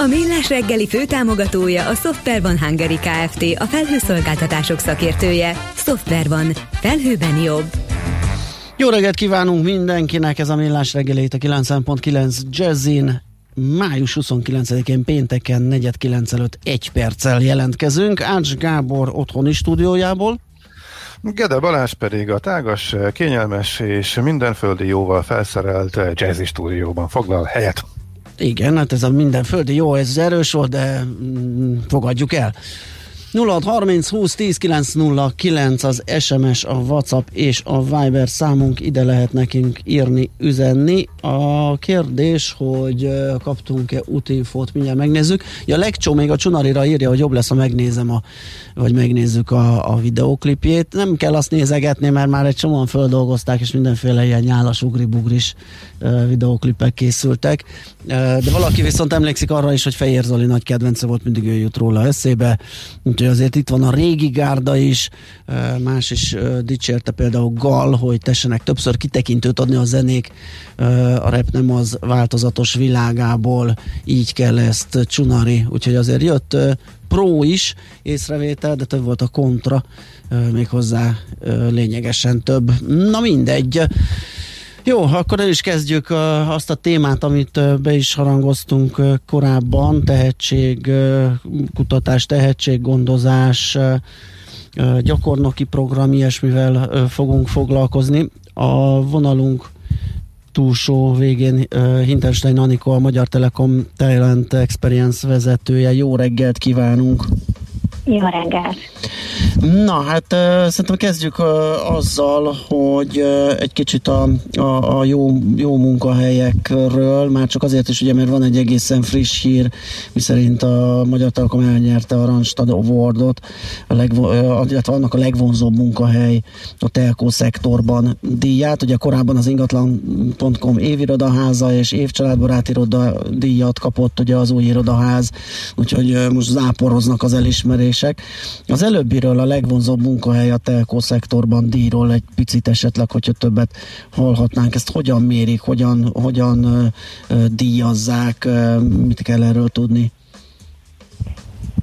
A Millás reggeli főtámogatója a Software van Hungary Kft. A felhőszolgáltatások szakértője. Software van. Felhőben jobb. Jó reggelt kívánunk mindenkinek, ez a Millás reggeli a 90.9 Jazzin. Május 29-én pénteken 4.9 előtt egy perccel jelentkezünk. Ács Gábor otthoni stúdiójából. Gede Balázs pedig a tágas, kényelmes és mindenföldi jóval felszerelt jazzy stúdióban foglal helyet. Igen, hát ez a minden földi jó, ez erős volt, de mm, fogadjuk el. 0630 20 10 909 az SMS, a WhatsApp és a Viber számunk, ide lehet nekünk írni, üzenni. A kérdés, hogy kaptunk-e útinfót, mindjárt megnézzük. Ja, Legcsó még a Csunarira írja, hogy jobb lesz, ha megnézem a, vagy megnézzük a, a videóklipjét. Nem kell azt nézegetni, mert már egy csomóan földolgozták, és mindenféle ilyen nyálas ugri-bugris videóklipek készültek. De valaki viszont emlékszik arra is, hogy Fehér Zoli nagy kedvence volt, mindig ő jut róla eszébe. Úgyhogy azért itt van a régi gárda is, más is dicsérte például Gal, hogy tessenek többször kitekintőt adni a zenék, a rep nem az változatos világából, így kell ezt csunari, úgyhogy azért jött pro is észrevétel, de több volt a kontra, méghozzá lényegesen több. Na mindegy. Jó, akkor el is kezdjük azt a témát, amit be is harangoztunk korábban, tehetségkutatás, tehetséggondozás, gyakornoki program, ilyesmivel fogunk foglalkozni. A vonalunk túlsó végén Hinterstein Anikó, a Magyar Telekom Talent Experience vezetője. Jó reggelt kívánunk! Jó reggelt! Na, hát szerintem kezdjük uh, azzal, hogy egy kicsit a, a, a jó, jó munkahelyekről, már csak azért is, ugye, mert van egy egészen friss hír, miszerint a Magyar Telekom elnyerte a Randstad Awardot, a legvo, illetve annak a legvonzóbb munkahely a telkó szektorban díját. Ugye korábban az ingatlan.com évirodaháza és évcsaládbarát iroda díjat kapott ugye az új irodaház, úgyhogy uh, most záporoznak az elismerések. Az előbbiről a legvonzóbb munkahely a telkó szektorban díjról egy picit esetleg, hogyha többet hallhatnánk. Ezt hogyan mérik, hogyan, hogyan díjazzák, mit kell erről tudni?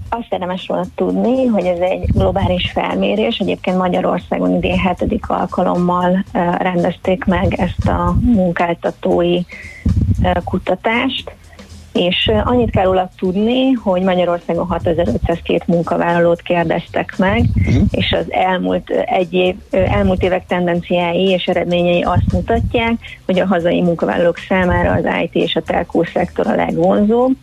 Azt érdemes volna tudni, hogy ez egy globális felmérés. Egyébként Magyarországon idén hetedik alkalommal rendezték meg ezt a munkáltatói kutatást és annyit kell róla tudni, hogy Magyarországon 6502 munkavállalót kérdeztek meg, uh-huh. és az elmúlt, egy év, elmúlt évek tendenciái és eredményei azt mutatják, hogy a hazai munkavállalók számára az IT és a telkó szektor a legvonzóbb,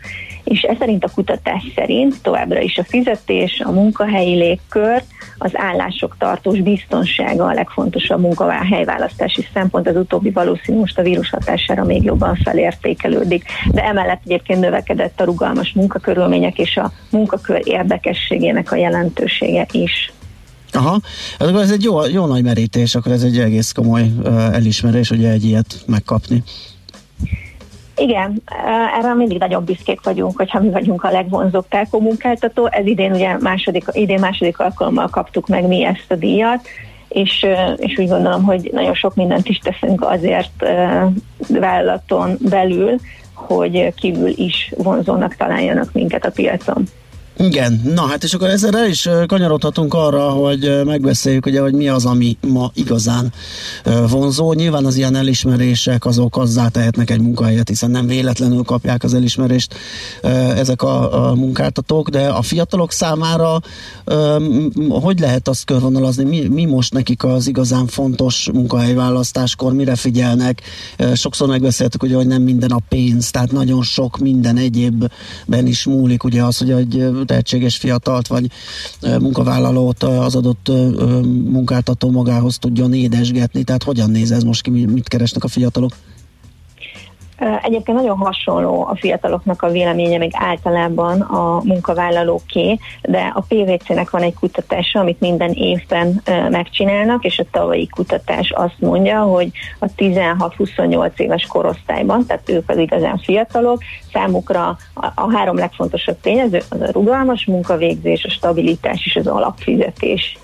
és ez szerint a kutatás szerint továbbra is a fizetés, a munkahelyi légkör, az állások tartós biztonsága a legfontosabb munkahelyválasztási szempont, az utóbbi valószínű most a vírus hatására még jobban felértékelődik, de emellett egyébként növekedett a rugalmas munkakörülmények és a munkakör érdekességének a jelentősége is. Aha, ez egy jó, jó nagy merítés, akkor ez egy egész komoly elismerés, ugye egy ilyet megkapni. Igen, erre mindig nagyon büszkék vagyunk, hogyha mi vagyunk a legvonzóbb telkó munkáltató. Ez idén ugye második, idén második alkalommal kaptuk meg mi ezt a díjat, és, és úgy gondolom, hogy nagyon sok mindent is teszünk azért vállalaton belül, hogy kívül is vonzónak találjanak minket a piacon. Igen, na hát és akkor ezzel el is kanyarodhatunk arra, hogy megbeszéljük ugye, hogy mi az, ami ma igazán vonzó. Nyilván az ilyen elismerések azok azzá tehetnek egy munkahelyet, hiszen nem véletlenül kapják az elismerést ezek a, a munkáltatók, de a fiatalok számára hogy lehet azt körvonalazni, mi, mi most nekik az igazán fontos munkahelyválasztáskor, mire figyelnek? Sokszor megbeszéltük, ugye, hogy nem minden a pénz, tehát nagyon sok minden egyébben is múlik, ugye az, hogy egy tehetséges fiatalt vagy munkavállalót az adott munkáltató magához tudjon édesgetni, tehát hogyan néz ez most ki, mit keresnek a fiatalok? Egyébként nagyon hasonló a fiataloknak a véleménye, még általában a munkavállalóké, de a PVC-nek van egy kutatása, amit minden évben megcsinálnak, és a tavalyi kutatás azt mondja, hogy a 16-28 éves korosztályban, tehát ők az igazán fiatalok, számukra a, három legfontosabb tényező az a rugalmas munkavégzés, a stabilitás és az alapfizetés.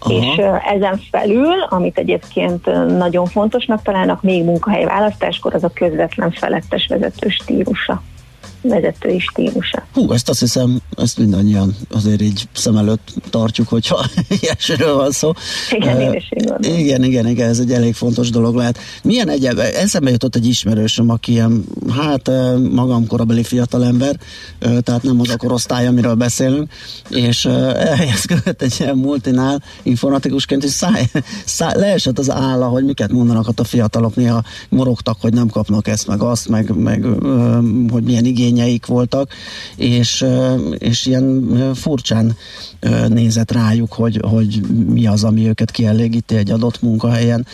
Aha. És ezen felül, amit egyébként nagyon fontosnak találnak még munkahely választáskor, az a közvetlen felettes vezető stílusa vezetői stílusa. Hú, ezt azt hiszem, ezt mindannyian azért így szem előtt tartjuk, hogyha ilyesről van szó. Igen, uh, én is Igen, igen, igen, ez egy elég fontos dolog lehet. Milyen egyéb, eszembe jutott egy ismerősöm, aki ilyen, hát magam korabeli fiatalember, tehát nem az a korosztály, amiről beszélünk, és elhelyezkedett egy ilyen multinál informatikusként, és száj, száj, leesett az álla, hogy miket mondanak ott a fiatalok, néha morogtak, hogy nem kapnak ezt, meg azt, meg, meg hogy milyen igény igényeik voltak, és, és ilyen furcsán nézett rájuk, hogy, hogy mi az, ami őket kielégíti egy adott munkahelyen.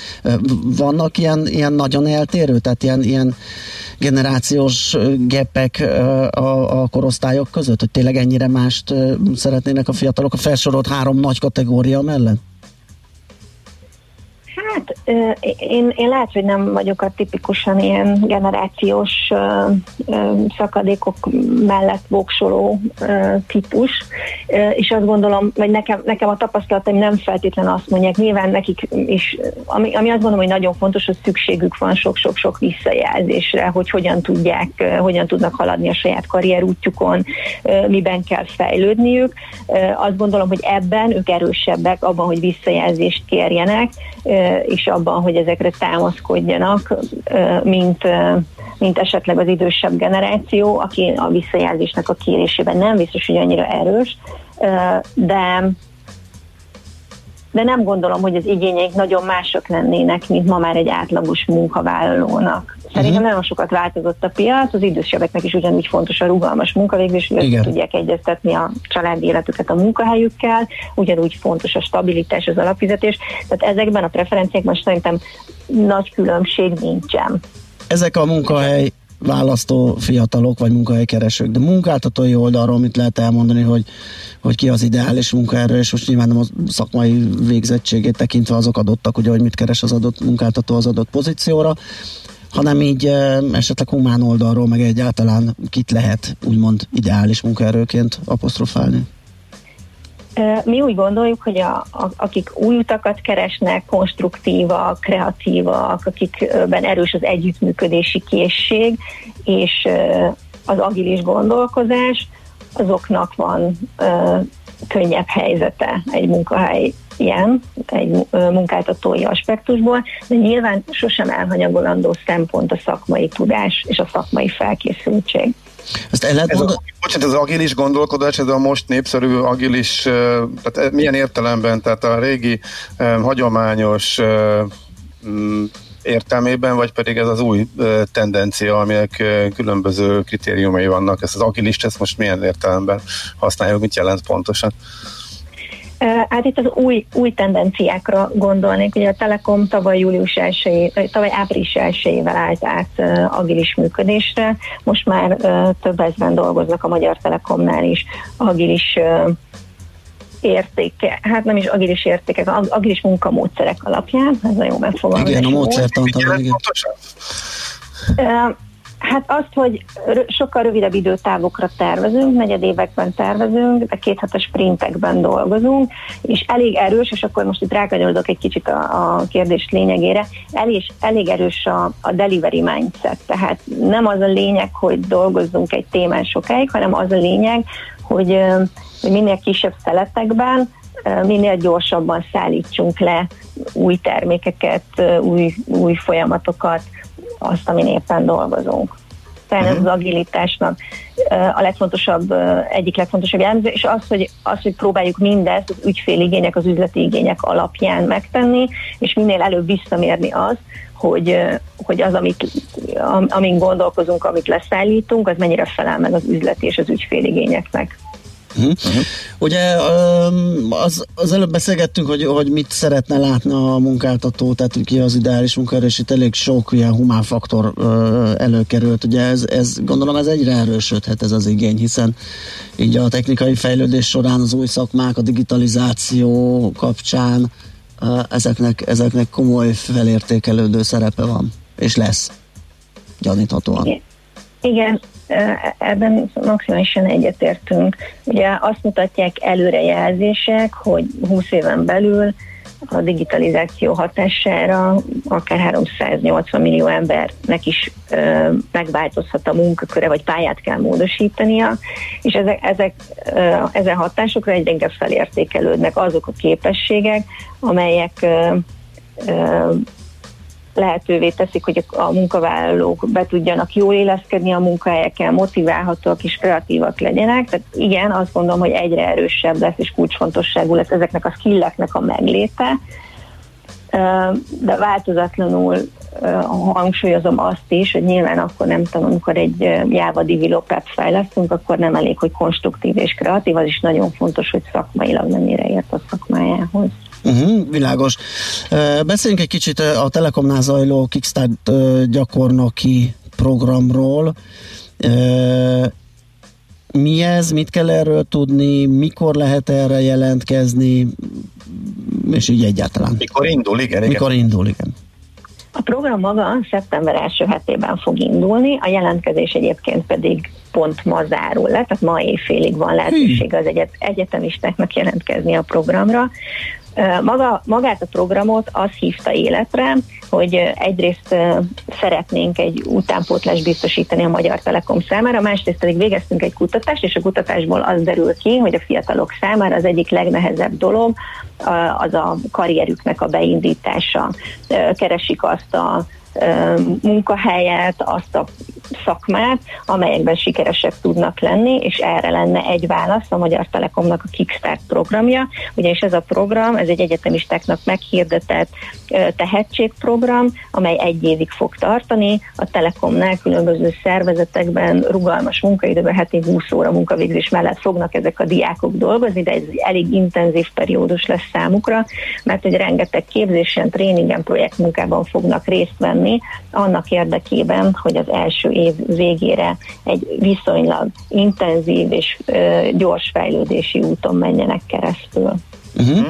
Vannak ilyen, ilyen nagyon eltérő, tehát ilyen, ilyen generációs gepek a, a korosztályok között, hogy tényleg ennyire mást szeretnének a fiatalok a felsorolt három nagy kategória mellett? Hát én, én lehet, hogy nem vagyok a tipikusan ilyen generációs szakadékok mellett voksoló típus, és azt gondolom, vagy nekem, nekem a tapasztalataim nem feltétlen azt mondják, nyilván nekik is, ami, ami azt gondolom, hogy nagyon fontos, hogy szükségük van sok-sok-sok visszajelzésre, hogy hogyan tudják, hogyan tudnak haladni a saját karrierútjukon, miben kell fejlődniük. Azt gondolom, hogy ebben ők erősebbek abban, hogy visszajelzést kérjenek, és abban, hogy ezekre támaszkodjanak, mint, mint esetleg az idősebb generáció, aki a visszajelzésnek a kérésében nem biztos, hogy annyira erős, de de nem gondolom, hogy az igényeik nagyon mások lennének, mint ma már egy átlagos munkavállalónak. Szerintem uh-huh. nagyon sokat változott a piac, az idősebbeknek is ugyanígy fontos a rugalmas munkavégzés, hogy tudják egyeztetni a családi életüket a munkahelyükkel, ugyanúgy fontos a stabilitás, az alapfizetés, tehát ezekben a preferenciákban szerintem nagy különbség nincsen. Ezek a munkahely választó fiatalok vagy munkahelykeresők, de munkáltatói oldalról mit lehet elmondani, hogy, hogy ki az ideális munkaerő, és most nyilván nem a szakmai végzettségét tekintve azok adottak, ugye, hogy mit keres az adott munkáltató az adott pozícióra, hanem így esetleg humán oldalról, meg egyáltalán kit lehet úgymond ideális munkaerőként apostrofálni? Mi úgy gondoljuk, hogy a, a, akik új utakat keresnek, konstruktívak, kreatívak, akikben erős az együttműködési készség, és az agilis gondolkozás, azoknak van könnyebb helyzete egy munkahely ilyen, egy munkáltatói aspektusból, de nyilván sosem elhanyagolandó szempont a szakmai tudás és a szakmai felkészültség. Ezt el lehet ez a, bocsánat, az agilis gondolkodás, ez a most népszerű agilis, tehát milyen értelemben, tehát a régi hagyományos mm, értelmében, vagy pedig ez az új tendencia, aminek különböző kritériumai vannak. Ezt az agilist, ezt most milyen értelemben használjuk, mit jelent pontosan? Hát itt az új, új tendenciákra gondolnék. Ugye a Telekom tavaly július 1 tavaly április 1 állt át agilis működésre. Most már több ezben dolgoznak a Magyar Telekomnál is agilis értéke, hát nem is agilis értékek, agilis munkamódszerek alapján, ez a jó megfogalmazás. Igen, a módszertant, igen. Hát azt, hogy sokkal rövidebb időtávokra tervezünk, negyedévekben tervezünk, de kéthetes sprintekben dolgozunk, és elég erős, és akkor most itt rákanyarodok egy kicsit a, a kérdés lényegére, elég, elég erős a, a delivery mindset, tehát nem az a lényeg, hogy dolgozzunk egy témán sokáig, hanem az a lényeg, hogy, hogy minél kisebb szeletekben minél gyorsabban szállítsunk le új termékeket, új, új folyamatokat, azt, amin éppen dolgozunk. Tehát uh-huh. ez mhm. az agilitásnak a legfontosabb, egyik legfontosabb jellemző, és az hogy, az, hogy próbáljuk mindezt az ügyféligények, az üzleti igények alapján megtenni, és minél előbb visszamérni az, hogy, hogy az, amit, amin gondolkozunk, amit leszállítunk, az mennyire felel meg az üzleti és az ügyféligényeknek. Uh-huh. Ugye az, az előbb beszélgettünk, hogy, hogy mit szeretne látni a munkáltató, tehát ki az ideális munkaerő, és itt elég sok ilyen humán faktor előkerült. Ugye ez, ez gondolom ez egyre erősödhet ez az igény, hiszen így a technikai fejlődés során az új szakmák, a digitalizáció kapcsán ezeknek, ezeknek komoly felértékelődő szerepe van, és lesz gyaníthatóan. Igen. Igen, ebben maximálisan egyetértünk. Ugye azt mutatják előrejelzések, hogy 20 éven belül a digitalizáció hatására akár 380 millió embernek is ö, megváltozhat a munkaköre, vagy pályát kell módosítania, és ezek, ezek ö, ezen hatásokra egyre inkább felértékelődnek azok a képességek, amelyek ö, ö, lehetővé teszik, hogy a munkavállalók be tudjanak jól éleszkedni a munkahelyeken, motiválhatóak és kreatívak legyenek. Tehát igen, azt gondolom, hogy egyre erősebb lesz és kulcsfontosságú lesz ezeknek a skilleknek a megléte, de változatlanul hangsúlyozom azt is, hogy nyilván akkor nem tudom, amikor egy Java developer fejlesztünk, akkor nem elég, hogy konstruktív és kreatív, az is nagyon fontos, hogy szakmailag mennyire ért a szakmájához. Uh-huh, világos. Beszéljünk egy kicsit a Telekomnál zajló Kickstart gyakornoki programról. Mi ez, mit kell erről tudni, mikor lehet erre jelentkezni, és így egyáltalán. Mikor indul, igen. igen. Mikor indul, igen. A program maga szeptember első hetében fog indulni, a jelentkezés egyébként pedig pont ma zárul le, tehát ma éjfélig van lehetőség az egyet, egyetemistáknak jelentkezni a programra. Maga, magát a programot az hívta életre, hogy egyrészt szeretnénk egy utánpótlást biztosítani a Magyar Telekom számára, másrészt pedig végeztünk egy kutatást, és a kutatásból az derül ki, hogy a fiatalok számára az egyik legnehezebb dolog az a karrierüknek a beindítása. Keresik azt a munkahelyet, azt a szakmát, amelyekben sikeresek tudnak lenni, és erre lenne egy válasz a Magyar Telekomnak a Kickstart programja, ugyanis ez a program, ez egy egyetemistáknak meghirdetett tehetségprogram, amely egy évig fog tartani, a Telekomnál különböző szervezetekben rugalmas munkaidőben heti 20 óra munkavégzés mellett fognak ezek a diákok dolgozni, de ez egy elég intenzív periódus lesz számukra, mert hogy rengeteg képzésen, tréningen, projektmunkában fognak részt venni, annak érdekében, hogy az első év végére egy viszonylag intenzív és gyors fejlődési úton menjenek keresztül. Uh-huh.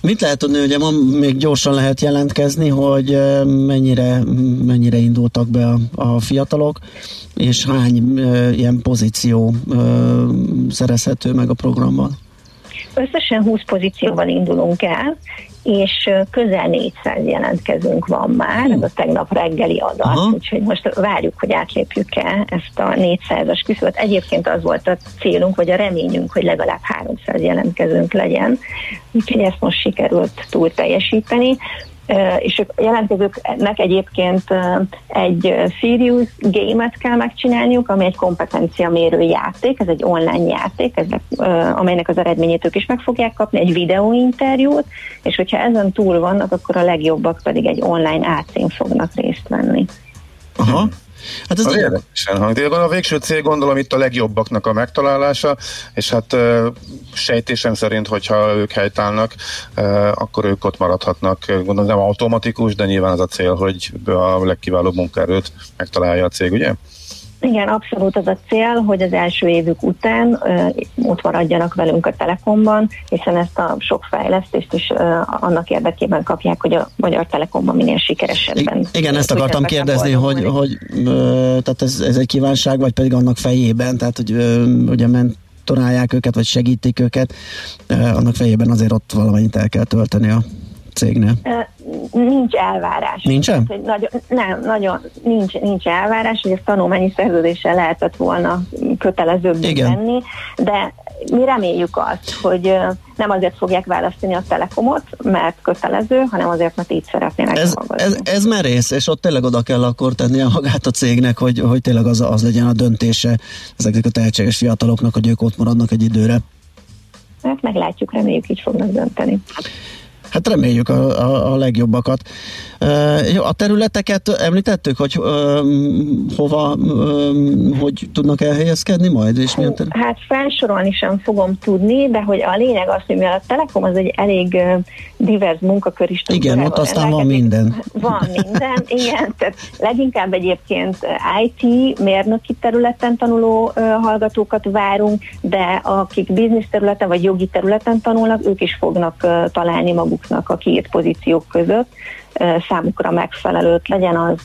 Mit lehet tudni, ugye ma még gyorsan lehet jelentkezni, hogy mennyire, mennyire indultak be a, a fiatalok, és hány e, ilyen pozíció e, szerezhető meg a programban? Összesen 20 pozícióban indulunk el, és közel 400 jelentkezünk van már, ez a tegnap reggeli adat, Aha. úgyhogy most várjuk, hogy átlépjük-e ezt a 400-as küszöböt. Egyébként az volt a célunk, vagy a reményünk, hogy legalább 300 jelentkezőnk legyen, úgyhogy ezt most sikerült túl teljesíteni és a jelentkezőknek egyébként egy serious game-et kell megcsinálniuk, ami egy kompetencia mérő játék, ez egy online játék, ezek, amelynek az eredményét ők is meg fogják kapni, egy videóinterjút, és hogyha ezen túl vannak, akkor a legjobbak pedig egy online átszín fognak részt venni. Aha. Hát ez érdekesen hangzik. A végső cél gondolom itt a legjobbaknak a megtalálása, és hát sejtésem szerint, hogyha ők helytállnak, akkor ők ott maradhatnak. Gondolom nem automatikus, de nyilván az a cél, hogy a legkiválóbb munkaerőt megtalálja a cég, ugye? Igen, abszolút az a cél, hogy az első évük után uh, ott maradjanak velünk a Telekomban, hiszen ezt a sok fejlesztést is uh, annak érdekében kapják, hogy a Magyar Telekomban minél sikeresebben. I- igen, ezt akartam kérdezni, hogy, hogy uh, tehát ez, ez egy kívánság, vagy pedig annak fejében, tehát hogy uh, ugye mentorálják őket, vagy segítik őket, uh, annak fejében azért ott valamennyit el kell tölteni a cégnél? Nincs elvárás. Nincsen? Nagyon, nem, nagyon nincs, nincs elvárás, hogy ezt tanulmányi szerződéssel lehetett volna kötelezőbb tenni, de mi reméljük azt, hogy nem azért fogják választani a Telekomot, mert kötelező, hanem azért, mert így szeretnének ez, ez, ez merész, és ott tényleg oda kell akkor a magát a cégnek, hogy, hogy tényleg az, az legyen a döntése ezeknek a tehetséges fiataloknak, hogy ők ott maradnak egy időre. Hát meglátjuk, reméljük így fognak dönteni. Hát reméljük a, a, a legjobbakat. Jó, a területeket említettük, hogy hova, hogy tudnak elhelyezkedni majd? És milyen terület? Hát felsorolni sem fogom tudni, de hogy a lényeg az, hogy mivel a Telekom az egy elég divers munkakör is. Igen, ott aztán van minden. Van minden, igen. Tehát leginkább egyébként IT, mérnöki területen tanuló hallgatókat várunk, de akik biznisz területen vagy jogi területen tanulnak, ők is fognak találni maguknak a kiírt pozíciók között számukra megfelelőt, legyen az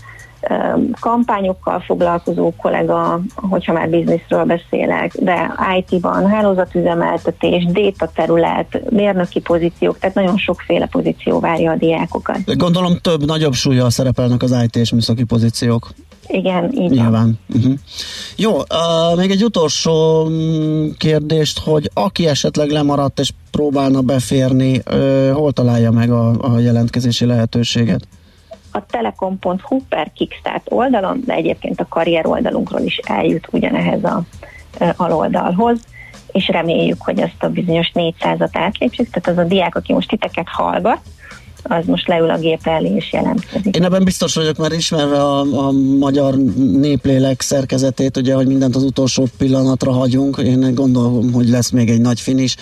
kampányokkal foglalkozó kollega, hogyha már bizniszről beszélek, de IT-ban hálózatüzemeltetés, data terület, mérnöki pozíciók, tehát nagyon sokféle pozíció várja a diákokat. Gondolom több, nagyobb súlya szerepelnek az IT és műszaki pozíciók. Igen, így Nyilván. Uh-huh. Jó, uh, még egy utolsó mm, kérdést, hogy aki esetleg lemaradt és próbálna beférni, uh, hol találja meg a, a jelentkezési lehetőséget? A telekom.hu per Kickstart oldalon, de egyébként a karrier oldalunkról is eljut ugyanehez a aloldalhoz és reméljük, hogy ezt a bizonyos 400-at átlépjük, tehát az a diák, aki most titeket hallgat, az most leül a gép elé és jelentkezik. Én ebben biztos vagyok, mert ismerve a, a magyar néplélek szerkezetét, ugye, hogy mindent az utolsó pillanatra hagyunk, én gondolom, hogy lesz még egy nagy finis.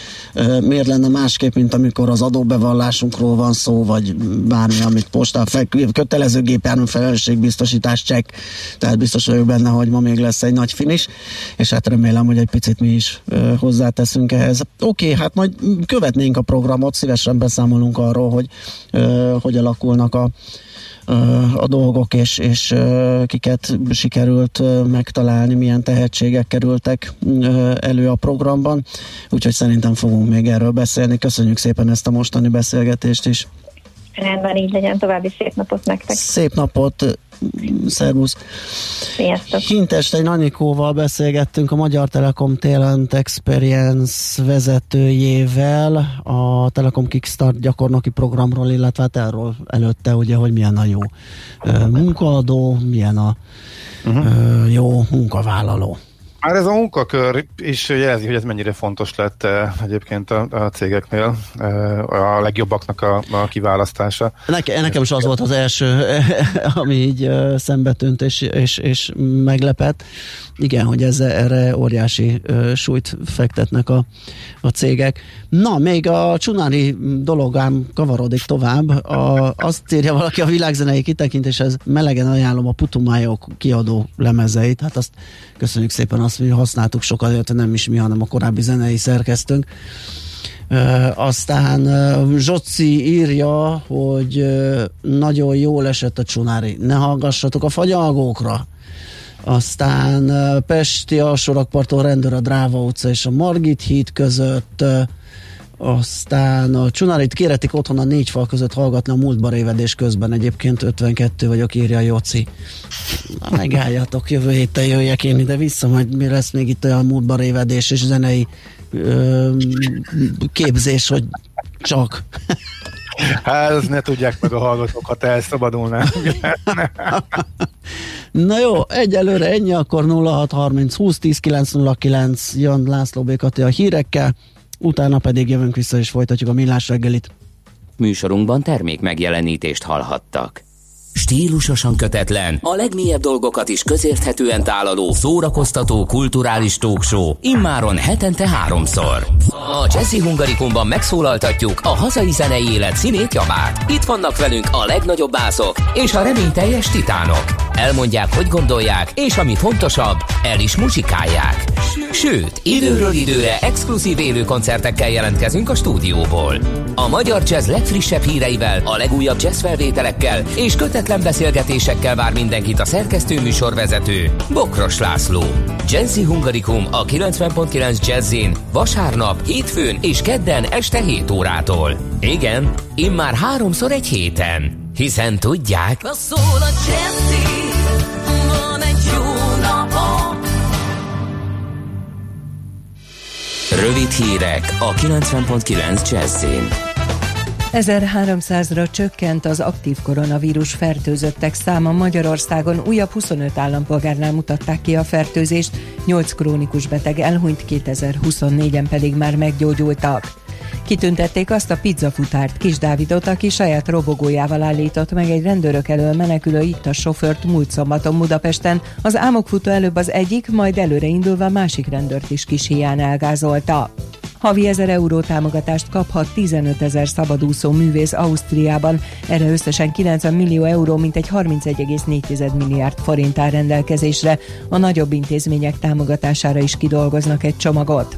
Miért lenne másképp, mint amikor az adóbevallásunkról van szó, vagy bármi, amit postán fel, kötelező gépjármű felelősségbiztosítás csekk, tehát biztos vagyok benne, hogy ma még lesz egy nagy finis, és hát remélem, hogy egy picit mi is hozzáteszünk ehhez. Oké, okay, hát majd követnénk a programot, szívesen beszámolunk arról, hogy hogy alakulnak a, a dolgok, és, és kiket sikerült megtalálni, milyen tehetségek kerültek elő a programban. Úgyhogy szerintem fogunk még erről beszélni. Köszönjük szépen ezt a mostani beszélgetést is. Rendben, így legyen. További szép napot nektek. Szép napot. Szervusz! Sziasztok! Hintestei Nanikóval beszélgettünk a Magyar Telekom Talent Experience vezetőjével a Telekom Kickstart gyakornoki programról, illetve hát erről előtte ugye, hogy milyen a jó munkaadó, milyen a uh-huh. jó munkavállaló. Már ez a munkakör is jelzi, hogy ez mennyire fontos lett eh, egyébként a, a cégeknél, eh, a legjobbaknak a, a kiválasztása. Neke, nekem is az volt az első, ami így eh, szembetűnt és, és, és meglepett. Igen, hogy ez, erre óriási uh, súlyt fektetnek a, a cégek. Na, még a csunári dologám kavarodik tovább. A, azt írja valaki a világzenei kitekintéshez, melegen ajánlom a Putumájok kiadó lemezeit. Hát azt köszönjük szépen azt, hogy használtuk sokat, nem is mi, hanem a korábbi zenei szerkesztőnk. Uh, aztán uh, Zsoci írja, hogy uh, nagyon jól esett a csunári. Ne hallgassatok a fagyalgókra. Aztán Pesti alsórakparton rendőr a Dráva utca és a Margit híd között. Aztán a Csunárit kéretik otthon a négy fal között hallgatni a múltba révedés közben. Egyébként 52 vagyok, írja Joci. Na, megálljatok, jövő héten jöjjek én ide vissza, majd mi lesz még itt olyan múltba révedés és zenei ö, képzés, hogy csak. Hát, ezt ne tudják meg a hallgatók, ha te elszabadulnál. Na jó, egyelőre ennyi, akkor 0630 20 10 909 jön László Békati a hírekkel utána pedig jövünk vissza és folytatjuk a millás reggelit. Műsorunkban termék megjelenítést hallhattak. Stílusosan kötetlen, a legmélyebb dolgokat is közérthetően tálaló, szórakoztató, kulturális talkshow, immáron hetente háromszor. A Jazzy Hungarikumban megszólaltatjuk a hazai zenei élet színét javát. Itt vannak velünk a legnagyobb bászok és a reményteljes titánok. Elmondják, hogy gondolják, és ami fontosabb, el is muzsikálják. Sőt, időről időre exkluzív élő koncertekkel jelentkezünk a stúdióból. A magyar jazz legfrissebb híreivel, a legújabb jazz felvételekkel és kötetlen beszélgetésekkel vár mindenkit a szerkesztő műsorvezető, Bokros László. Jazzy Hungarikum a 90.9 Jazzin vasárnap, hétfőn és kedden este 7 órától. Igen, immár háromszor egy héten. Hiszen tudják... Na szól a Jazzy, van egy jó napom. Rövid hírek a 90.9 Jazzin. 1300-ra csökkent az aktív koronavírus fertőzöttek száma Magyarországon. Újabb 25 állampolgárnál mutatták ki a fertőzést, 8 krónikus beteg elhunyt, 2024-en pedig már meggyógyultak. Kitüntették azt a pizzafutárt Kis Dávidot, aki saját robogójával állított meg egy rendőrök elől menekülő itt a sofőrt múlt szombaton Budapesten. Az álmokfutó előbb az egyik, majd előre indulva másik rendőrt is kis hián elgázolta. Havi 1000 euró támogatást kaphat 15 ezer szabadúszó művész Ausztriában. Erre összesen 90 millió euró, mint egy 31,4 milliárd forint áll rendelkezésre. A nagyobb intézmények támogatására is kidolgoznak egy csomagot.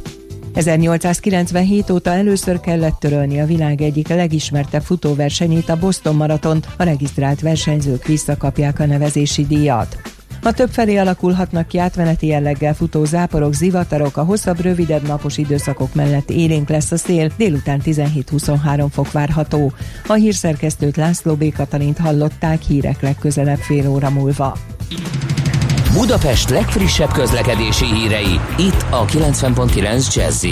1897 óta először kellett törölni a világ egyik legismertebb futóversenyét, a Boston Maraton, a regisztrált versenyzők visszakapják a nevezési díjat. Ma többfelé alakulhatnak ki átmeneti jelleggel futó záporok, zivatarok, a hosszabb, rövidebb napos időszakok mellett élénk lesz a szél, délután 17-23 fok várható. A hírszerkesztőt László B. Katalint hallották hírek legközelebb fél óra múlva. Budapest legfrissebb közlekedési hírei, itt a 90.9 jazz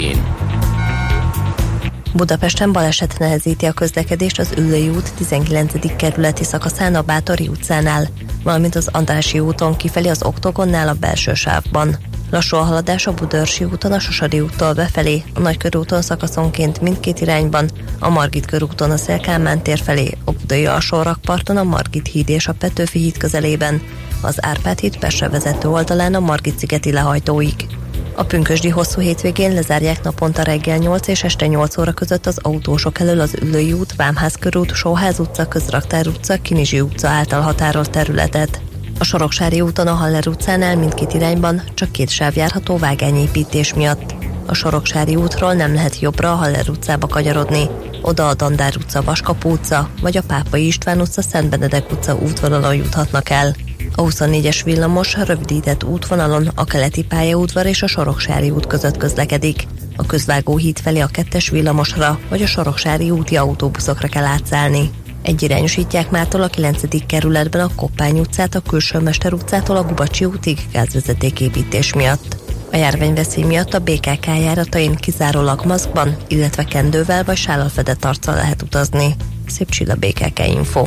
Budapesten baleset nehezíti a közlekedést az Üllői út 19. kerületi szakaszán a Bátori utcánál, valamint az Andrási úton kifelé az Oktogonnál a belső sávban. Lassú a haladás a Budörsi úton, a Sosadi úttól befelé, a Nagykörúton szakaszonként mindkét irányban, a Margit körúton a Szélkámán tér felé, a Budai alsórakparton a Margit híd és a Petőfi híd közelében, az Árpád híd Pestre vezető oldalán a Margit szigeti lehajtóig. A pünkösdi hosszú hétvégén lezárják naponta reggel 8 és este 8 óra között az autósok elől az Ülői út, Vámház körút, Sóház utca, Közraktár utca, Kinizsi utca által határolt területet. A Soroksári úton a Haller utcánál mindkét irányban csak két sáv járható vágányépítés miatt. A Soroksári útról nem lehet jobbra a Haller utcába kanyarodni. Oda a Dandár utca, Vaskapú utca, vagy a Pápai István utca, Szent Benedek utca útvonalon juthatnak el. A 24-es villamos rövidített útvonalon a keleti pályaudvar és a Soroksári út között közlekedik. A közvágó híd felé a kettes villamosra vagy a Soroksári úti autóbuszokra kell átszállni. Egyirányosítják mától a 9. kerületben a Koppány utcát, a Külső Mester utcától a Gubacsi útig gázvezetéképítés miatt. A járványveszély miatt a BKK járatain kizárólag maszkban, illetve kendővel vagy sállal fedett arccal lehet utazni. Szép csilla BKK Info.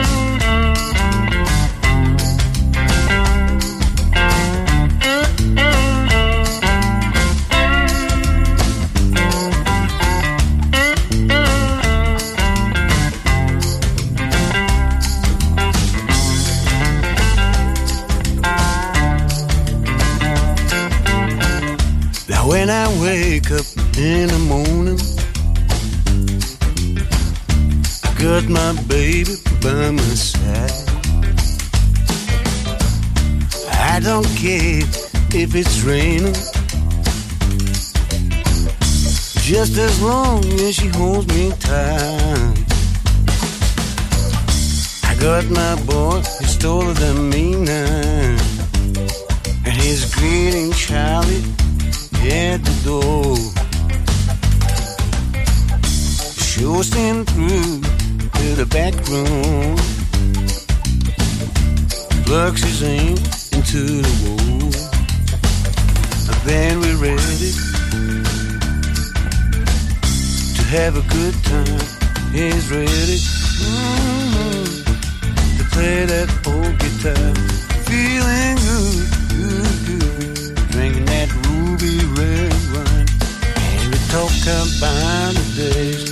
Wake up in the morning, I got my baby by my side. I don't care if it's raining, just as long as she holds me tight. I got my boy, he's taller than me now, and he's greeting Charlie at Sure send through to the back room. Plugs his aim into the wall. And then we're ready to have a good time. He's ready mm-hmm, to play that old guitar. Feeling good, ruby red. And we talk about the days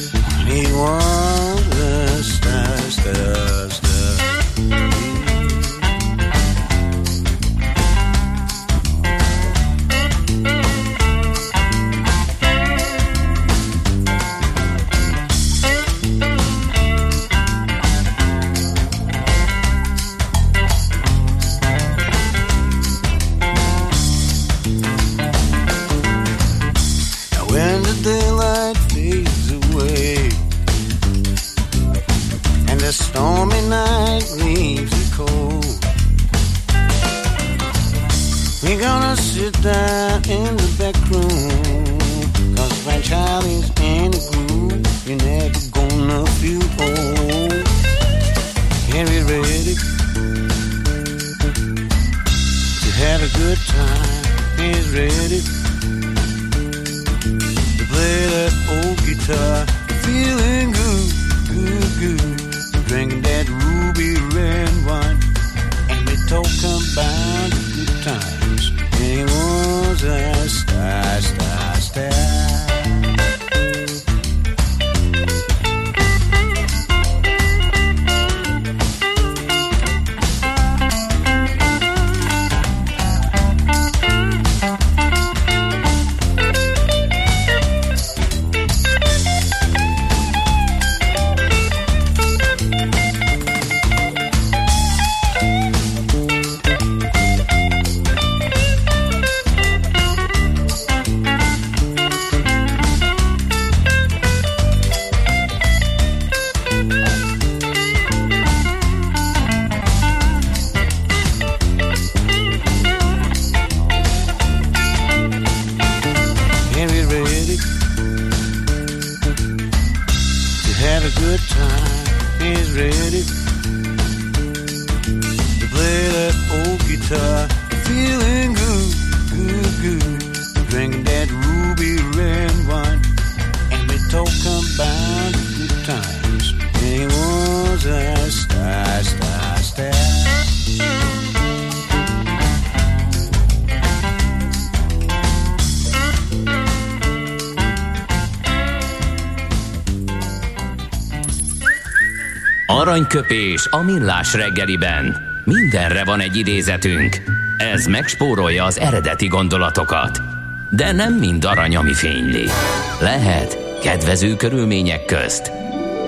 Aranyköpés a millás reggeliben. Mindenre van egy idézetünk. Ez megspórolja az eredeti gondolatokat. De nem mind arany, ami fényli. Lehet kedvező körülmények közt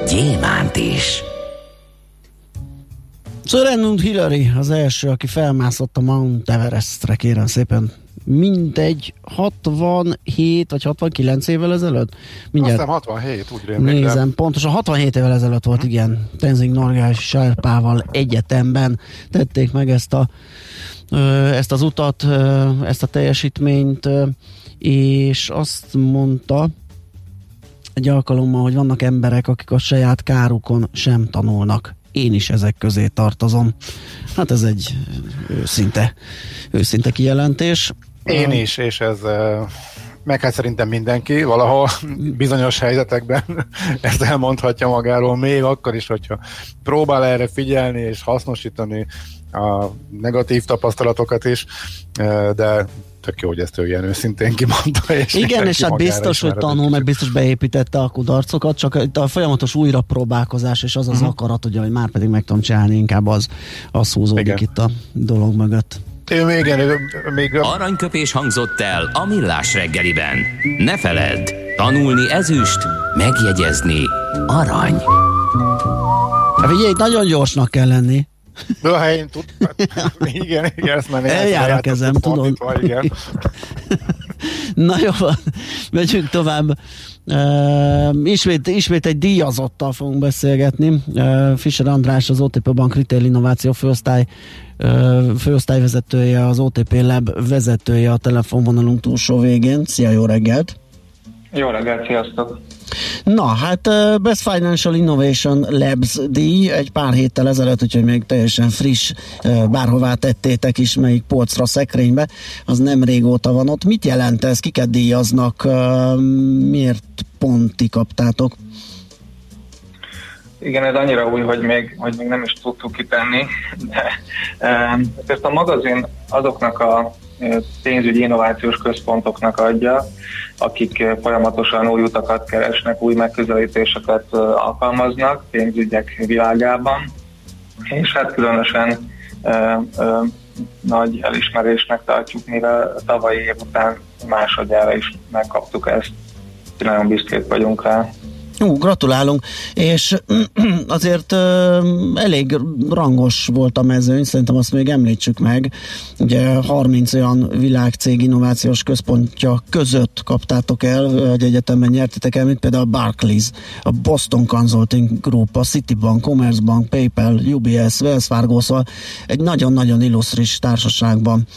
gyémánt is. Sir Hillary az első, aki felmászott a Mount Everestre, kérem szépen. Mindegy, 67 vagy 69 évvel ezelőtt? Mindjárt. Azt 67, úgy rémlik. Nézem, de... pontosan 67 évvel ezelőtt volt, igen. Tenzing Norgás Sárpával egyetemben tették meg ezt a ezt az utat, ezt a teljesítményt, és azt mondta egy alkalommal, hogy vannak emberek, akik a saját kárukon sem tanulnak én is ezek közé tartozom. Hát ez egy őszinte, őszinte kijelentés. Én is, és ez meg hát szerintem mindenki valahol bizonyos helyzetekben ezt elmondhatja magáról, még akkor is, hogyha próbál erre figyelni és hasznosítani a negatív tapasztalatokat is, de tök jó, hogy ezt ő ilyen őszintén kimondta. És Igen, és hát biztos, hogy tanul, meg biztos beépítette a kudarcokat, csak a folyamatos újrapróbálkozás és az az uh-huh. akarat, ugye, hogy már pedig meg tudom csinálni, inkább az, az húzódik Igen. itt a dolog mögött. Ő még, igen, még... Aranyköpés hangzott el a millás reggeliben. Ne feledd, tanulni ezüst, megjegyezni arany. Hát figyelj, nagyon gyorsnak kell lenni. De ha én tud, igen, igen, ezt már Eljár a kezem, tudom. Igen. Na jó, megyünk tovább. Uh, ismét, ismét egy díjazottal fogunk beszélgetni. Uh, Fischer András, az OTP Bank Retail Innováció főosztály, uh, főosztályvezetője, az OTP Lab vezetője a telefonvonalunk túlsó végén. Szia, jó reggelt! Jó reggelt, sziasztok! Na, hát Best Financial Innovation Labs díj egy pár héttel ezelőtt, úgyhogy még teljesen friss, bárhová tettétek is, melyik polcra, szekrénybe, az nem régóta van ott. Mit jelent ez? Kiket díjaznak? Miért ponti kaptátok? Igen, ez annyira új, hogy még, hogy még nem is tudtuk kitenni, de ezt a magazin azoknak a pénzügyi innovációs központoknak adja, akik folyamatosan új utakat keresnek, új megközelítéseket alkalmaznak pénzügyek világában, és hát különösen ö, ö, nagy elismerésnek tartjuk, mivel tavalyi év után másodjára is megkaptuk ezt. Nagyon büszkék vagyunk rá. Ú, gratulálunk, és azért elég rangos volt a mezőny, szerintem azt még említsük meg. Ugye 30 olyan világcég innovációs központja között kaptátok el, egy egyetemben nyertetek el, mint például a Barclays, a Boston Consulting Group, a Citibank, Commerzbank, PayPal, UBS, Wells Fargo, szóval egy nagyon-nagyon illusztris társaságban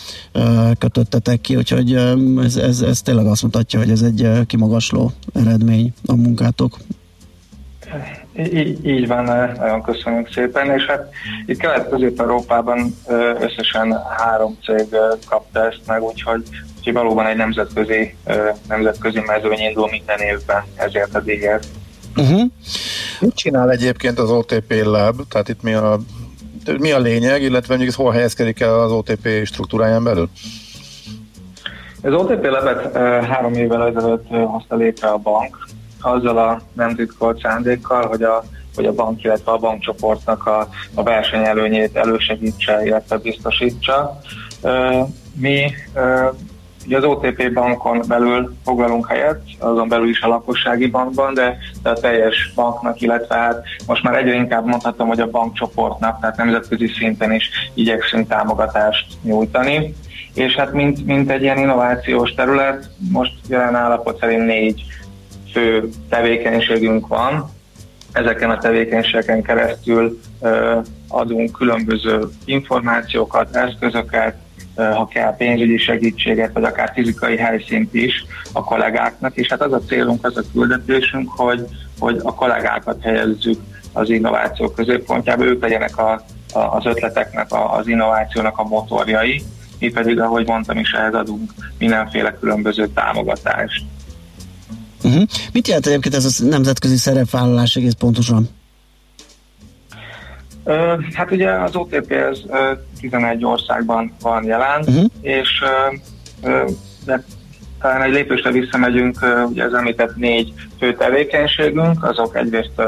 kötöttetek ki, úgyhogy ez, ez, ez tényleg azt mutatja, hogy ez egy kimagasló eredmény a munkátok. Így, így van, nagyon köszönjük szépen, és hát itt Kelet-Közép-Európában összesen három cég kapta ezt meg, úgyhogy, úgyhogy valóban egy nemzetközi, nemzetközi mezőny indul minden évben ezért a díjért. Uh-huh. Mit csinál egyébként az OTP Lab? Tehát itt mi a, mi a lényeg, illetve mondjuk ez hol helyezkedik el az OTP struktúráján belül? Az OTP Labet három évvel ezelőtt hozta létre a bank, azzal a nem titkolt szándékkal, hogy a, hogy a bank, illetve a bankcsoportnak a, a versenyelőnyét elősegítse, illetve biztosítsa. Mi Ugye az OTP bankon belül foglalunk helyet, azon belül is a lakossági bankban, de, de a teljes banknak, illetve hát most már egyre inkább mondhatom, hogy a bankcsoportnak, tehát nemzetközi szinten is igyekszünk támogatást nyújtani. És hát mint, mint egy ilyen innovációs terület, most jelen állapot szerint négy fő tevékenységünk van. Ezeken a tevékenységeken keresztül adunk különböző információkat, eszközöket, ha kell pénzügyi segítséget, vagy akár fizikai helyszínt is a kollégáknak, és hát az a célunk, az a küldetésünk, hogy, hogy a kollégákat helyezzük az innováció középpontjába, ők legyenek a, a, az ötleteknek, a, az innovációnak a motorjai, mi pedig, ahogy mondtam is, ehhez adunk mindenféle különböző támogatást. Uh-huh. Mit jelent egyébként ez a nemzetközi szerepvállalás egész pontosan? Uh, hát ugye az OTP ez uh, 11 országban van jelen, uh-huh. és uh, de talán egy lépésre visszamegyünk, ugye az említett négy fő tevékenységünk, azok egyrészt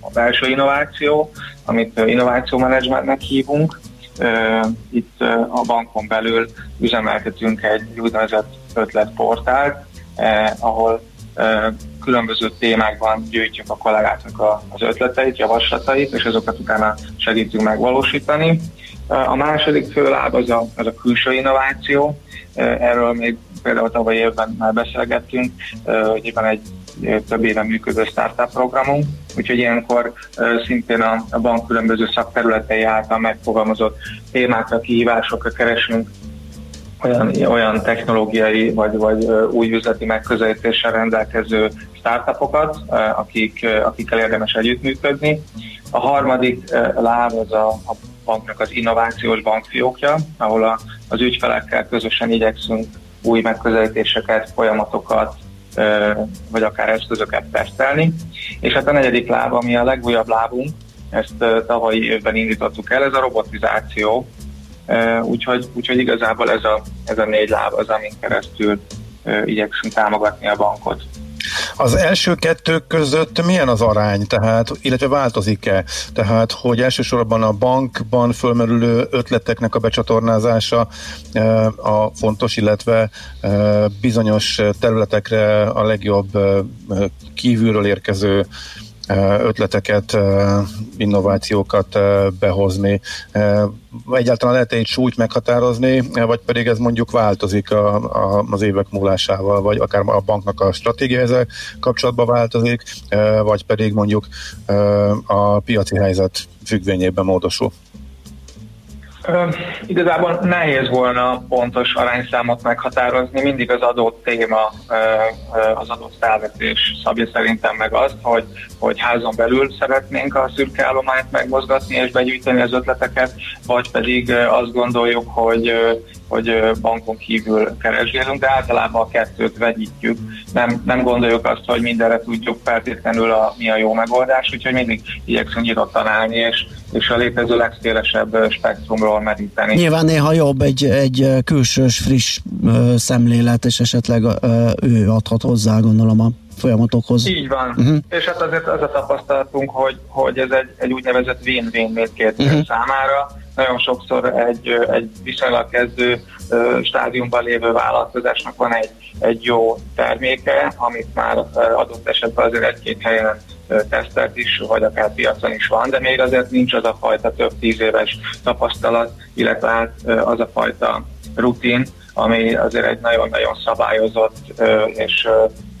a belső innováció, amit innovációmenedzsmentnek hívunk. Itt a bankon belül üzemeltetünk egy úgynevezett ötletportált, ahol különböző témákban gyűjtjük a kollégáknak az ötleteit, javaslatait, és azokat utána segítünk megvalósítani. A második főláb az a, az a külső innováció, erről még például tavaly évben már beszélgettünk, hogy éppen egy több éve működő startup programunk, úgyhogy ilyenkor szintén a, a bank különböző szakterületei által megfogalmazott témákra, kihívásokra keresünk olyan, olyan technológiai vagy, vagy új üzleti megközelítéssel rendelkező startupokat, akik, akikkel érdemes együttműködni. A harmadik láb az a, a banknak az innovációs bankfiókja, ahol a, az ügyfelekkel közösen igyekszünk új megközelítéseket, folyamatokat, vagy akár eszközöket tesztelni. És hát a negyedik láb, ami a legújabb lábunk, ezt tavalyi évben indítottuk el, ez a robotizáció, úgyhogy, úgyhogy igazából ez a, ez a négy láb az, amin keresztül igyekszünk támogatni a bankot. Az első kettők között milyen az arány, tehát, illetve változik-e? Tehát, hogy elsősorban a bankban fölmerülő ötleteknek a becsatornázása a fontos, illetve bizonyos területekre a legjobb kívülről érkező ötleteket, innovációkat behozni. Egyáltalán lehet egy súlyt meghatározni, vagy pedig ez mondjuk változik a, a, az évek múlásával, vagy akár a banknak a stratégia ezzel kapcsolatban változik, vagy pedig mondjuk a piaci helyzet függvényében módosul. Igazából nehéz volna pontos arányszámot meghatározni, mindig az adott téma, az adott felvetés szabja szerintem meg azt, hogy, hogy házon belül szeretnénk a szürke állományt megmozgatni és begyűjteni az ötleteket, vagy pedig azt gondoljuk, hogy hogy bankon kívül keresgélünk, de általában a kettőt vegyítjük. Nem, nem gondoljuk azt, hogy mindenre tudjuk feltétlenül a, mi a jó megoldás, úgyhogy mindig igyekszünk nyitottan állni, és, és a létező legszélesebb spektrumról meríteni. Nyilván néha jobb egy, egy külsős, friss szemlélet, és esetleg ő adhat hozzá, gondolom a folyamatokhoz. Így van. Uh-huh. És hát azért az a tapasztalatunk, hogy, hogy ez egy, egy úgynevezett win-win mindkét uh-huh. számára. Nagyon sokszor egy, egy viszonylag kezdő stádiumban lévő vállalkozásnak van egy, egy jó terméke, amit már adott esetben azért egy-két helyen tesztelt is, vagy akár piacon is van, de még azért nincs az a fajta több tíz éves tapasztalat, illetve hát az a fajta rutin, ami azért egy nagyon-nagyon szabályozott és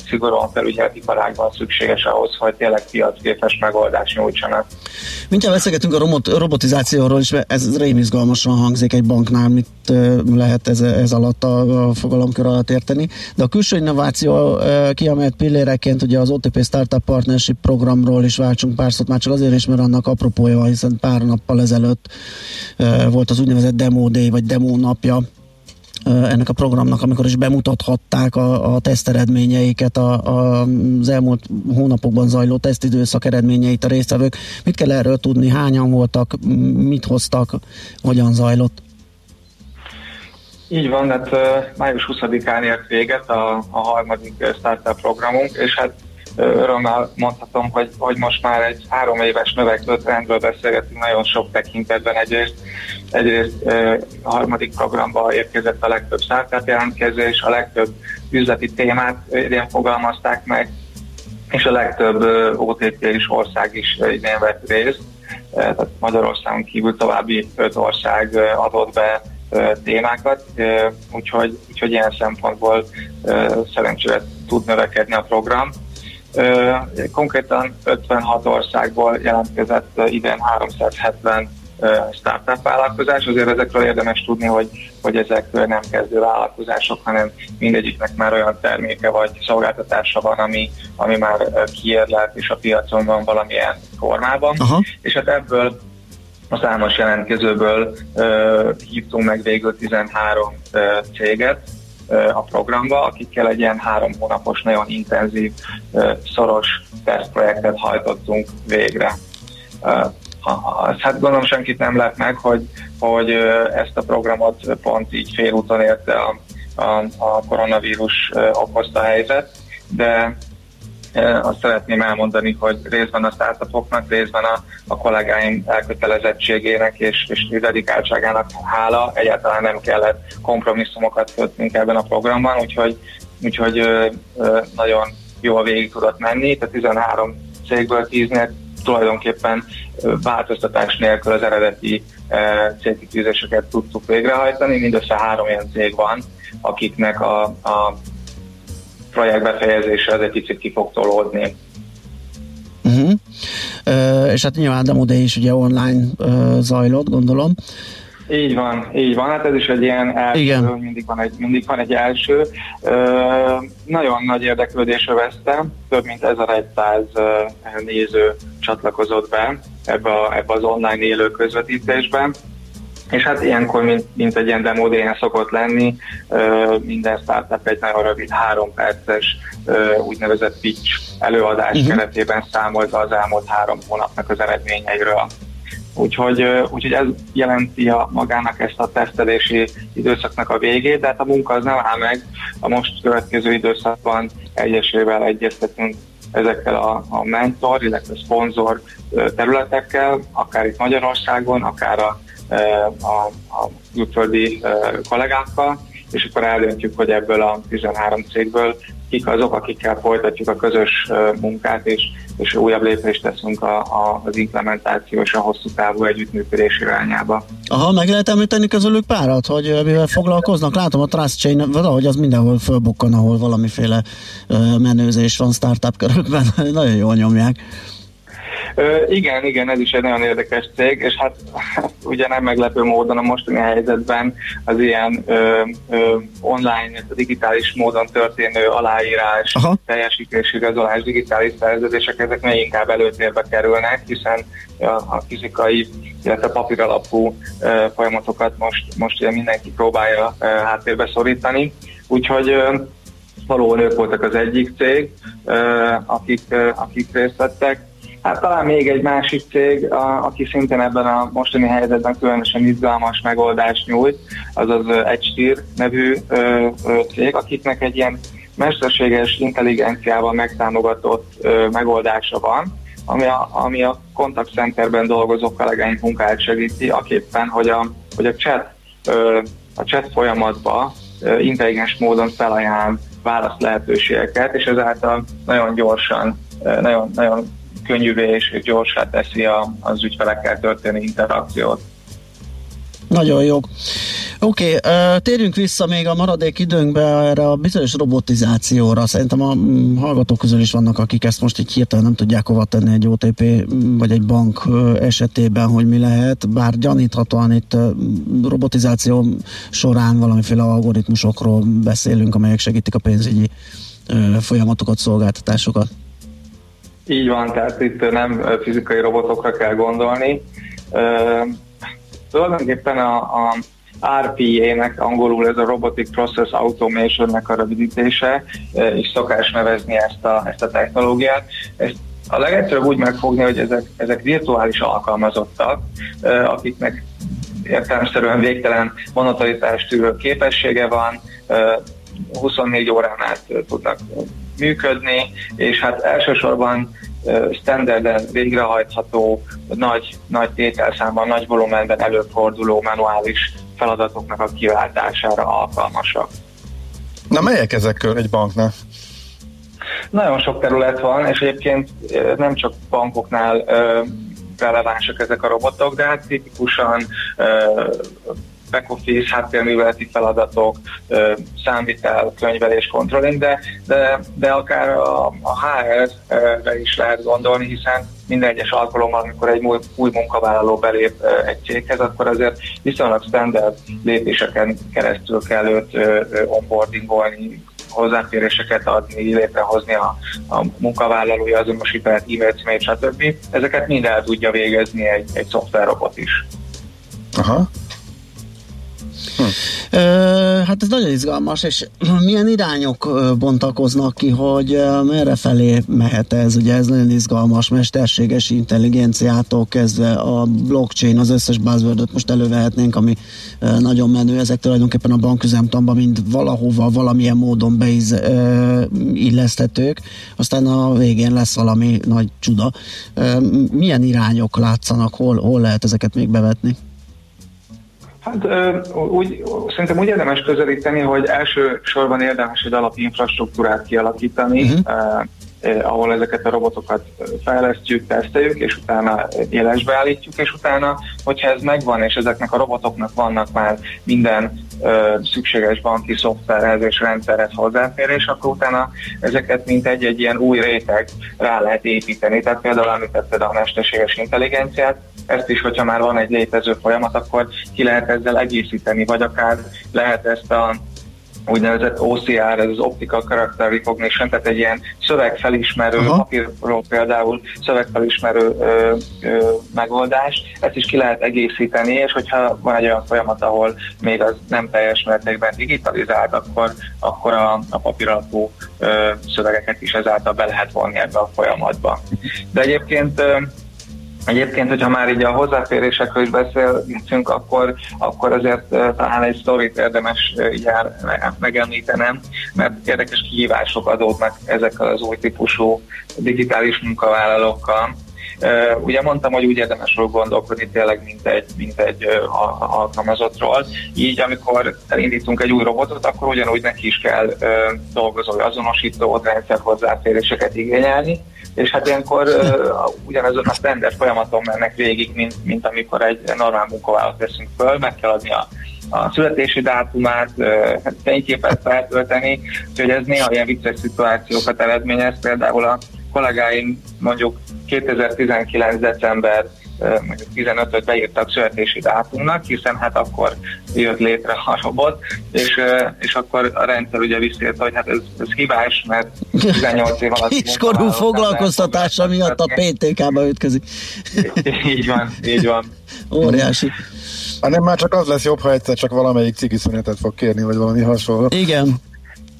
szigorúan felügyelt iparágban szükséges ahhoz, hogy tényleg piacképes megoldást nyújtsanak. Mindjárt beszélgetünk a robot, robotizációról, és ez rém izgalmasan hangzik egy banknál, mit lehet ez, ez alatt a, a fogalomkör alatt érteni. De a külső innováció kiemelt pilléreként ugye az OTP Startup Partnership programról is váltsunk pár szót, már csak azért is, mert annak apropója hiszen pár nappal ezelőtt volt az úgynevezett Demo Day, vagy Demo napja, ennek a programnak, amikor is bemutathatták a, a teszteredményeiket, a, a, az elmúlt hónapokban zajló tesztidőszak eredményeit a résztvevők. Mit kell erről tudni? Hányan voltak? Mit hoztak? Hogyan zajlott? Így van, hát május 20-án ért véget a, a harmadik startup programunk, és hát örömmel mondhatom, hogy, hogy most már egy három éves növekvő trendről beszélgetünk nagyon sok tekintetben. Egyrészt, egyrészt a harmadik programba érkezett a legtöbb startup jelentkezés, a legtöbb üzleti témát idén fogalmazták meg, és a legtöbb OTP és ország is idén vett részt. Tehát Magyarországon kívül további öt ország adott be témákat, úgyhogy, úgyhogy ilyen szempontból szerencsére tud növekedni a program. Konkrétan 56 országból jelentkezett idén 370 startup vállalkozás, azért ezekről érdemes tudni, hogy, hogy ezek nem kezdő vállalkozások, hanem mindegyiknek már olyan terméke vagy szolgáltatása van, ami, ami már kiérlelt és a piacon van valamilyen formában. Aha. És hát ebből a számos jelentkezőből uh, hívtunk meg végül 13 uh, céget, a programba, akikkel egy ilyen három hónapos, nagyon intenzív, szoros tesztprojektet hajtottunk végre. Hát gondolom senkit nem lett meg, hogy, hogy ezt a programot pont így félúton érte a, a, a koronavírus okozta helyzet, de azt szeretném elmondani, hogy részben a startupoknak, részben a, a kollégáim elkötelezettségének és, és dedikáltságának hála egyáltalán nem kellett kompromisszumokat kötnünk ebben a programban, úgyhogy, úgyhogy ö, ö, nagyon jól végig tudott menni. Tehát 13 cégből 10-nél tulajdonképpen változtatás nélkül az eredeti célkitűzéseket tudtuk végrehajtani. Mindössze három ilyen cég van, akiknek a, a projekt befejezése az egy kicsit ki fog tolódni. Uh-huh. Uh, és hát nyilván Demo Day is ugye online uh, zajlott, gondolom. Így van, így van, hát ez is egy ilyen első, Igen. mindig van egy, mindig van egy első. Uh, nagyon nagy érdeklődésre vesztem, több mint 1100 uh, néző csatlakozott be ebbe, a, ebbe az online élő közvetítésben. És hát ilyenkor, mint, mint egy ilyen demo szokott lenni, minden startup egy nagyon rövid, három perces úgynevezett pitch előadás uh-huh. keretében számolta az elmúlt három hónapnak az eredményeiről. Úgyhogy, úgyhogy ez jelenti a magának ezt a tesztelési időszaknak a végét, de hát a munka az nem áll meg. A most következő időszakban egyesével egyeztetünk ezekkel a, a mentor, illetve szponzor területekkel, akár itt Magyarországon, akár a, a, a külföldi kollégákkal, és akkor eldöntjük, hogy ebből a 13 cégből kik azok, akikkel folytatjuk a közös munkát, és, és újabb lépést teszünk a, a, az implementáció és a hosszú távú együttműködés irányába. Aha, meg lehet említeni közülük párat, hogy mivel foglalkoznak? Látom a Trust Chain, valahogy az mindenhol fölbukkan, ahol valamiféle menőzés van startup körökben, nagyon jól nyomják. Ö, igen, igen, ez is egy nagyon érdekes cég, és hát ugye nem meglepő módon a mostani helyzetben az ilyen ö, ö, online, digitális módon történő aláírás, Aha. teljesítésigazolás, digitális szerződések, ezek még inkább előtérbe kerülnek, hiszen a, a fizikai, illetve papíralapú ö, folyamatokat most, most ugye mindenki próbálja ö, háttérbe szorítani. Úgyhogy ö, valóban ők voltak az egyik cég, akik, akik részt vettek. Hát talán még egy másik cég, a, aki szintén ebben a mostani helyzetben különösen izgalmas megoldást nyújt, az az Egystír nevű ö, ö, cég, akiknek egy ilyen mesterséges intelligenciával megtámogatott ö, megoldása van, ami a, ami a contact centerben dolgozó kollégáink munkáját segíti, aképpen, hogy a, hogy a chat, ö, a chat folyamatba ö, intelligens módon felajánl választ lehetőségeket, és ezáltal nagyon gyorsan, nagyon, nagyon könnyűvé és gyorsá teszi a, az ügyfelekkel történő interakciót. Nagyon jó. Oké, okay, térjünk vissza még a maradék időnkbe erre a bizonyos robotizációra. Szerintem a mm, hallgatók közül is vannak, akik ezt most így hirtelen nem tudják hova tenni egy OTP mm, vagy egy bank esetében, hogy mi lehet, bár gyaníthatóan itt robotizáció során valamiféle algoritmusokról beszélünk, amelyek segítik a pénzügyi folyamatokat, szolgáltatásokat. Így van, tehát itt nem fizikai robotokra kell gondolni. Tulajdonképpen a, a RPA-nek angolul ez a Robotic Process Automation-nek a rövidítése, és szokás nevezni ezt a, ezt a technológiát. Ezt a legegyszerűbb úgy megfogni, hogy ezek, ezek virtuális alkalmazottak, akiknek értelemszerűen végtelen monotonitást tűrő képessége van, 24 órán át tudnak működni, és hát elsősorban standarden végrehajtható, nagy, nagy tételszámban, nagy volumenben előforduló manuális feladatoknak a kiváltására alkalmasak. Na melyek ezek egy banknak? Nagyon sok terület van, és egyébként nem csak bankoknál relevánsak ezek a robotok, de hát tipikusan back-office, háttérműveleti feladatok, számvitel, könyvelés, controlling, de, de, de akár a, a HR-re is lehet gondolni, hiszen minden egyes alkalommal, amikor egy új, új munkavállaló belép egy céghez, akkor azért viszonylag standard lépéseken keresztül kell őt onboardingolni, hozzáféréseket adni, létrehozni a, a munkavállalói azonosítást, e-mail címét, stb. Ezeket mind el tudja végezni egy, egy szoftverrobot is. Aha. Ö, hát ez nagyon izgalmas, és milyen irányok bontakoznak ki, hogy merre felé mehet ez, ugye ez nagyon izgalmas, mesterséges intelligenciától kezdve a blockchain, az összes buzzwordot most elővehetnénk, ami nagyon menő, ezek tulajdonképpen a banküzemtanban mind valahova, valamilyen módon beilleszthetők, aztán a végén lesz valami nagy csuda. Milyen irányok látszanak, hol, hol lehet ezeket még bevetni? Hát úgy, szerintem úgy érdemes közelíteni, hogy első sorban érdemes egy alapinfrastruktúrát kialakítani, uh-huh. Eh, ahol ezeket a robotokat fejlesztjük, teszteljük, és utána élesbe állítjuk, és utána, hogyha ez megvan, és ezeknek a robotoknak vannak már minden ö, szükséges banki szoftverhez és rendszerhez hozzáférés, akkor utána ezeket mint egy-egy ilyen új réteg rá lehet építeni. Tehát például említetted a mesterséges intelligenciát, ezt is, hogyha már van egy létező folyamat, akkor ki lehet ezzel egészíteni, vagy akár lehet ezt a úgynevezett OCR, ez az Optical Character Recognition, tehát egy ilyen szövegfelismerő, Aha. papírról például szövegfelismerő ö, ö, megoldás, ezt is ki lehet egészíteni, és hogyha van egy olyan folyamat, ahol még az nem teljes mértékben digitalizált, akkor, akkor a, a papír alapú ö, szövegeket is ezáltal be lehet vonni ebbe a folyamatba. De egyébként ö, Egyébként, hogyha már így a hozzáférésekről is beszélgetünk, akkor, akkor azért uh, talán egy sztorit érdemes így el, megemlítenem, mert érdekes kihívások adódnak ezekkel az új típusú digitális munkavállalókkal. Uh, ugye mondtam, hogy úgy érdemes róla gondolkodni tényleg, mint egy, mint egy uh, alkalmazottról. Így, amikor elindítunk egy új robotot, akkor ugyanúgy neki is kell uh, dolgozói azonosítót, rendszer hozzáféréseket igényelni, és hát ilyenkor uh, ugyanazon a standard folyamaton mennek végig, mint, mint amikor egy normál munkavállalót veszünk föl, meg kell adni a a születési dátumát, hát fényképet feltölteni, úgyhogy ez néha ilyen vicces szituációkat eredményez. Például a kollégáim mondjuk 2019. december mondjuk 15-öt beírtak születési dátumnak, hiszen hát akkor jött létre a robot, és, és akkor a rendszer ugye visszért, hogy hát ez, ez hibás, mert 18 év alatt Kiskorú foglalkoztatása miatt a PTK-ba ütközik. így van, így van. Óriási. Hanem már csak az lesz jobb, ha egyszer csak valamelyik cigi szünetet fog kérni, vagy valami hasonló. Igen.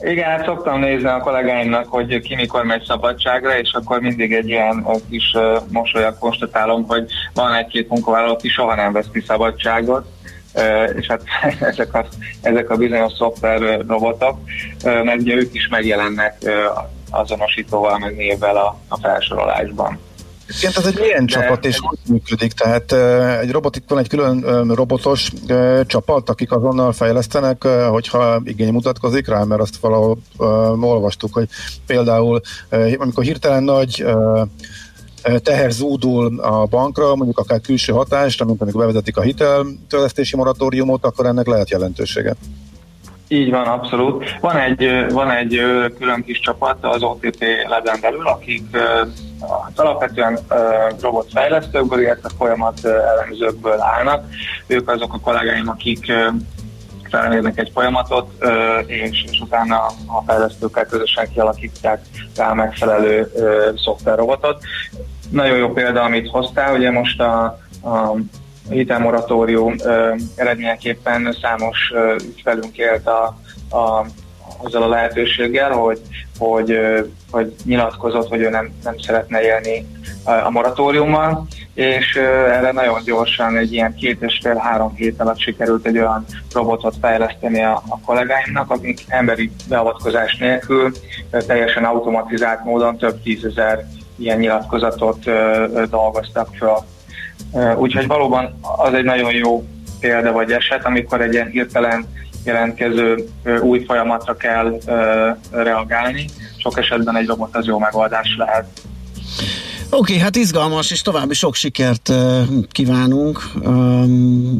Igen, hát szoktam nézni a kollégáimnak, hogy ki mikor megy szabadságra, és akkor mindig egy ilyen kis mosolyak konstatálom, hogy van egy-két munkavállaló, aki soha nem vesz ki szabadságot, és hát ezek a, ezek a bizonyos szoftver robotok, mert ugye ők is megjelennek azonosítóval, meg névvel a, a felsorolásban. Egyébként ez egy milyen De- csapat és hogy működik? Tehát egy robot, itt van egy külön robotos csapat, akik azonnal fejlesztenek, hogyha igény mutatkozik rá, mert azt valahol olvastuk, hogy például amikor hirtelen nagy teher zúdul a bankra, mondjuk akár külső hatást, amikor bevezetik a hiteltörlesztési moratóriumot, akkor ennek lehet jelentősége. Így van, abszolút. Van egy, van egy külön kis csapat az OTP leden belül, akik hát alapvetően ö, robotfejlesztőkből, illetve folyamat ö, elemzőkből állnak. Ők azok a kollégáim, akik ö, felmérnek egy folyamatot, és, és utána a fejlesztőkkel közösen kialakítják rá megfelelő szoftverrobotot. Nagyon jó példa, amit hoztál, ugye most a, a hitelmoratórium eredményeképpen számos ügyfelünk élt a, a, azzal a lehetőséggel, hogy, hogy, hogy nyilatkozott, hogy ő nem, nem szeretne élni a, moratóriummal, és erre nagyon gyorsan egy ilyen két és fél három hét alatt sikerült egy olyan robotot fejleszteni a, a kollégáimnak, akik emberi beavatkozás nélkül teljesen automatizált módon több tízezer ilyen nyilatkozatot ö, ö, dolgoztak fel. Úgyhogy valóban az egy nagyon jó példa vagy eset, amikor egy ilyen hirtelen jelentkező új folyamatra kell reagálni. Sok esetben egy robot az jó megoldás lehet. Oké, okay, hát izgalmas, és további sok sikert kívánunk.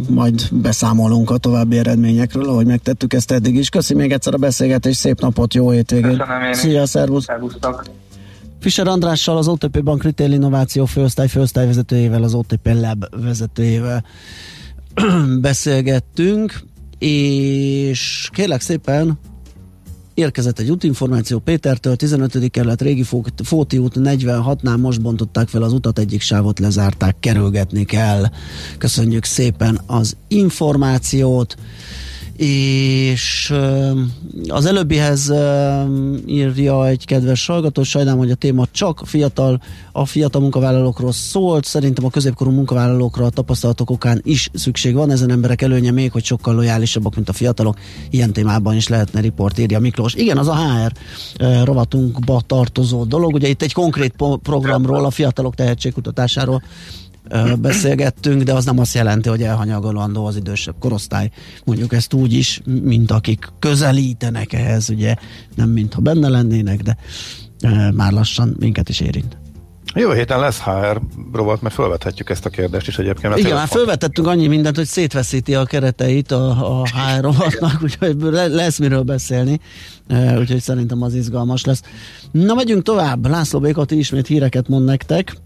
Majd beszámolunk a további eredményekről, ahogy megtettük ezt eddig is. Köszi még egyszer a beszélgetést, szép napot, jó hétvégét. Szia, szervusz! Szervusztok! Fischer Andrással, az OTP Bank Retail Innováció főosztály főosztályvezetőjével, az OTP Lab vezetőjével beszélgettünk, és kérlek szépen érkezett egy útinformáció Pétertől, 15. kerület Régi Fó- Fóti út 46-nál most bontották fel az utat, egyik sávot lezárták, kerülgetni kell. Köszönjük szépen az információt, és az előbbihez írja egy kedves hallgató, sajnálom, hogy a téma csak fiatal, a fiatal munkavállalókról szólt, szerintem a középkorú munkavállalókra a tapasztalatok okán is szükség van, ezen emberek előnye még, hogy sokkal lojálisabbak, mint a fiatalok, ilyen témában is lehetne riport, írja Miklós. Igen, az a HR rovatunkba tartozó dolog, ugye itt egy konkrét programról, a fiatalok tehetségkutatásáról beszélgettünk, de az nem azt jelenti, hogy elhanyagolandó az idősebb korosztály. Mondjuk ezt úgy is, mint akik közelítenek ehhez, ugye nem mintha benne lennének, de már lassan minket is érint. Jó héten lesz HR rovat, mert felvethetjük ezt a kérdést is egyébként. Igen, már felvetettünk annyi mindent, hogy szétveszíti a kereteit a, a HR rovatnak, úgyhogy lesz miről beszélni, úgyhogy szerintem az izgalmas lesz. Na, megyünk tovább. László Békati ismét híreket mond nektek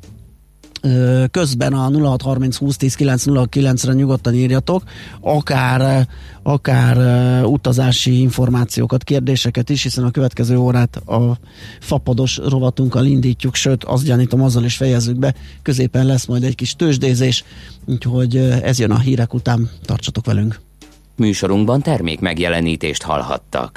közben a 0630 20 10 909 re nyugodtan írjatok, akár, akár utazási információkat, kérdéseket is, hiszen a következő órát a fapados rovatunkkal indítjuk, sőt, azt gyanítom, azzal is fejezzük be, középen lesz majd egy kis tőzsdézés, úgyhogy ez jön a hírek után, tartsatok velünk. Műsorunkban termék megjelenítést hallhattak.